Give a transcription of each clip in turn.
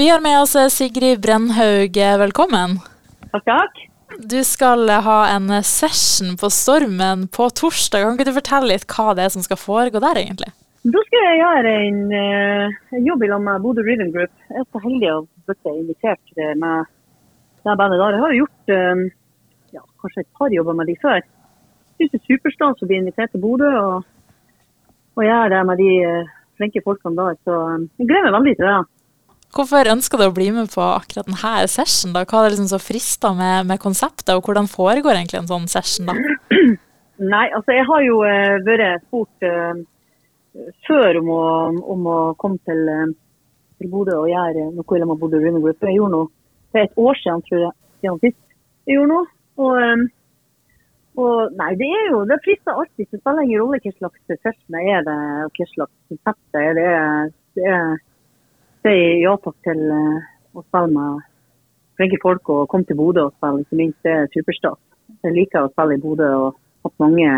Vi har med oss Sigrid Brennhaug, velkommen. Takk, takk. Du skal ha en session på Stormen på torsdag. Kan ikke du fortelle litt hva det er som skal foregå der, egentlig? Da skal jeg gjøre en, eh, en jobb lag med Bodø Rhythm Group. Jeg er så heldig å bli invitert med det bandet der. Jeg har jo gjort eh, ja, kanskje et par jobber med de før. Jeg syns det er superstas å bli invitert til Bodø og, og gjøre det med de eh, flinke folkene der. Så jeg gleder meg veldig til det. Hvorfor ønsker du å bli med på akkurat denne session? da? Hva er det liksom så frista med, med, konseptet, og hvordan foregår egentlig en sånn session? da? Nei, altså jeg har jo uh, vært spurt uh, før om å, om å, komme til, uh, til Bodø og gjøre noe i med Bodø Rune Group. Jeg gjorde noe for et år siden, tror jeg, siden sist jeg gjorde noe. Og, um, og nei, det er jo, det frister alltid. Det spiller ingen rolle hva slags session det er, det, og hva slags konsept det er. Det er, det er sier ja takk til uh, å spille med flinke folk og komme til Bodø og spille. Ikke minst det er superstas. Jeg liker å spille i Bodø og hatt mange,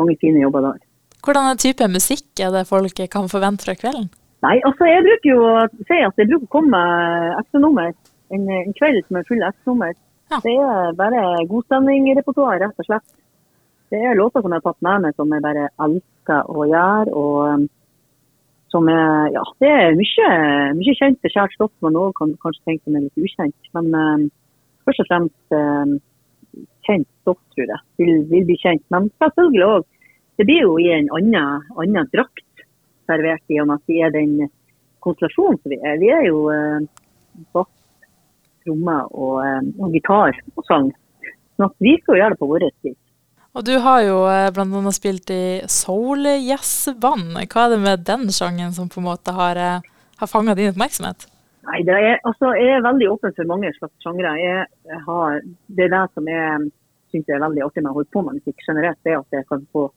mange fine jobber der. Hvordan type musikk er det folk kan forvente fra kvelden? Nei, altså Jeg bruker jo å si at jeg bruker å komme med ekstranummer. En, en kveld som er full ekstranummer. Ja. Det er bare godstemning-repertoar, rett og slett. Det er låter som jeg har tatt med meg som jeg bare elsker å gjøre. og som er ja, det er mye, mye kjent og kjært stoff, man òg kan kanskje tenke som er litt ukjent. Men um, først og fremst um, kjent stoff, tror jeg. Vil, vil bli kjent. Men selvfølgelig òg. Det blir jo i en annen, annen drakt servert, i og med at vi er den konstellasjonen som vi er. Vi er jo uh, bass, tromme og, uh, og, gitar og sang. Så vi skal jo gjøre det på vår vis. Og du har jo eh, bl.a. spilt i soul-jazzband. Hva er det med den sjangen som på en måte har, eh, har fanga din oppmerksomhet? Nei, det er, altså, Jeg er veldig åpen for mange slags sjangre. Det er det som jeg syns er veldig artig med å holde på med musikk generelt. det at jeg kan få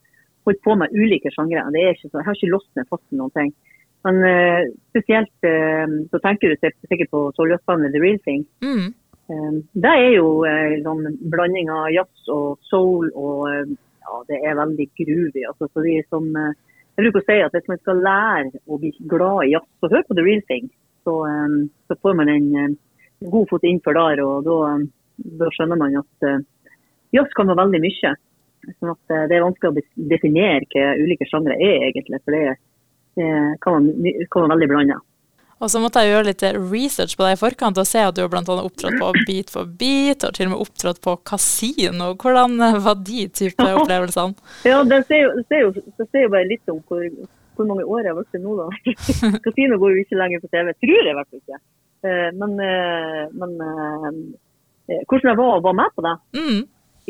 holdt på med ulike sjangre. Jeg har ikke låst meg fast til noen ting. Men uh, spesielt uh, så tenker du sikkert på soul-jazzbandet The Real Thing. Mm. Ehm, det er jo en eh, sånn blanding av jazz og soul, og eh, ja, det er veldig groovy. Altså, så de som, eh, jeg bruker å si at Hvis man skal lære å bli glad i jazz, så hør på The Real Thing. Så, ehm, så får man en god fot innenfor der, og da, da skjønner man at jazz kan være veldig mye. Sånn at Det er vanskelig å definere hva ulike sjangre er, egentlig. For det, kan, være, kan være veldig blanda. Og så måtte jeg gjøre litt research på deg i forkant og se at du har bl.a. opptrådt på Beat for beat, og til og med opptrådt på kasino. Hvordan var de type opplevelsene? Ja, det ser, jo, ser jo, det ser jo bare litt om hvor, hvor mange år jeg har vært nå, da. Kasino går jo ikke lenger på TV, tror jeg i hvert fall ikke. Eh, men, eh, men eh, hvordan det var å være med på det? Mm.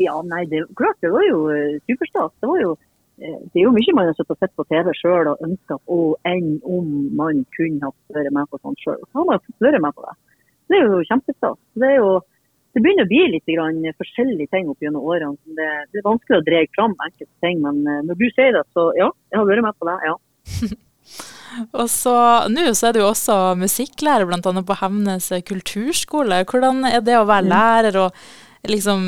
Ja, nei, det, klart det var jo superstas. Det var jo det er jo mye man har sett på TV sjøl og ønska at å, enn om man kunne ha vært med på sånt sjøl. Så har man fått være med på det. Det er jo kjempestas. Det, det begynner å bli litt forskjellige ting opp gjennom årene. Det, det, er vanskelig å dra fram enkelte ting, men eh, når du sier det, så ja, jeg har vært med på det. ja. og så Nå så er du også musikklærer bl.a. på Hemnes kulturskole. Hvordan er det å være mm. lærer og liksom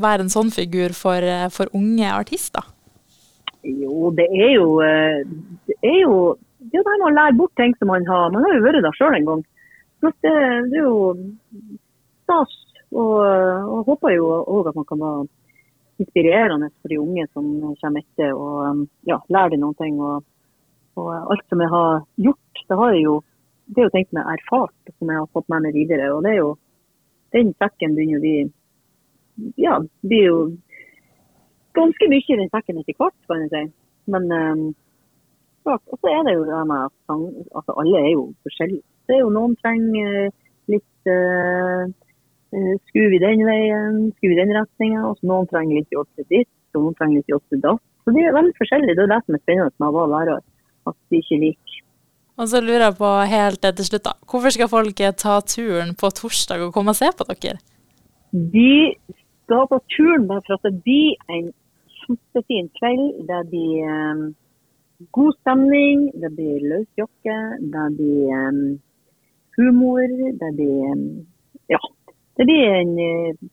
være en sånn figur for, eh, for unge artister? Jo, det er jo eh, det er jo det er det med å lære bort ting som man har Man har jo vært der sjøl en gang. Så det, det, er jo stas. Og, og håper jo òg at man kan være inspirerende for de unge som kommer etter, og ja, lære dem noen ting. Og, og, alt som jeg har gjort, det har jeg jo det er jo ting som erfart, som jeg har fått med meg videre. Og det er jo den sekken begynner å bli ja, blir jo ganske mye i den sekken etter hvert, kan jeg si. Men um, klart. Og så er det jo det med at sang, altså alle er jo forskjellige. Det er jo Noen trenger uh, litt uh, skruv i den veien, skruv i den retninga. Og noen trenger litt jobb til ditt, og noen trenger litt jobb til datt. Så de er veldig forskjellige. Det er det som er spennende med å være lærer. At de ikke liker. Og så lurer jeg på helt til slutt, da. Hvorfor skal folk ta turen på torsdag og komme og se på dere? De skal ta turen bare for at det blir en kjempefin kveld. Det blir um, god stemning, det blir løs jokke, det blir um, humor. Det blir um, Ja. Det blir en uh,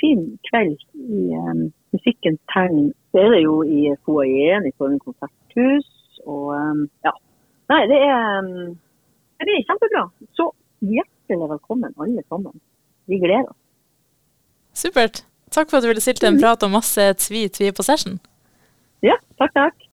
fin kveld i um, musikkens tegn. Så er det jo i foajeen i Stormen konserthus. Og ja. Nei, det er Det blir kjempebra. Så hjertelig velkommen, alle sammen. Vi gleder oss. Supert. Takk for at du ville stilte en prat om masse tvi tvi på session. Ja, takk, takk.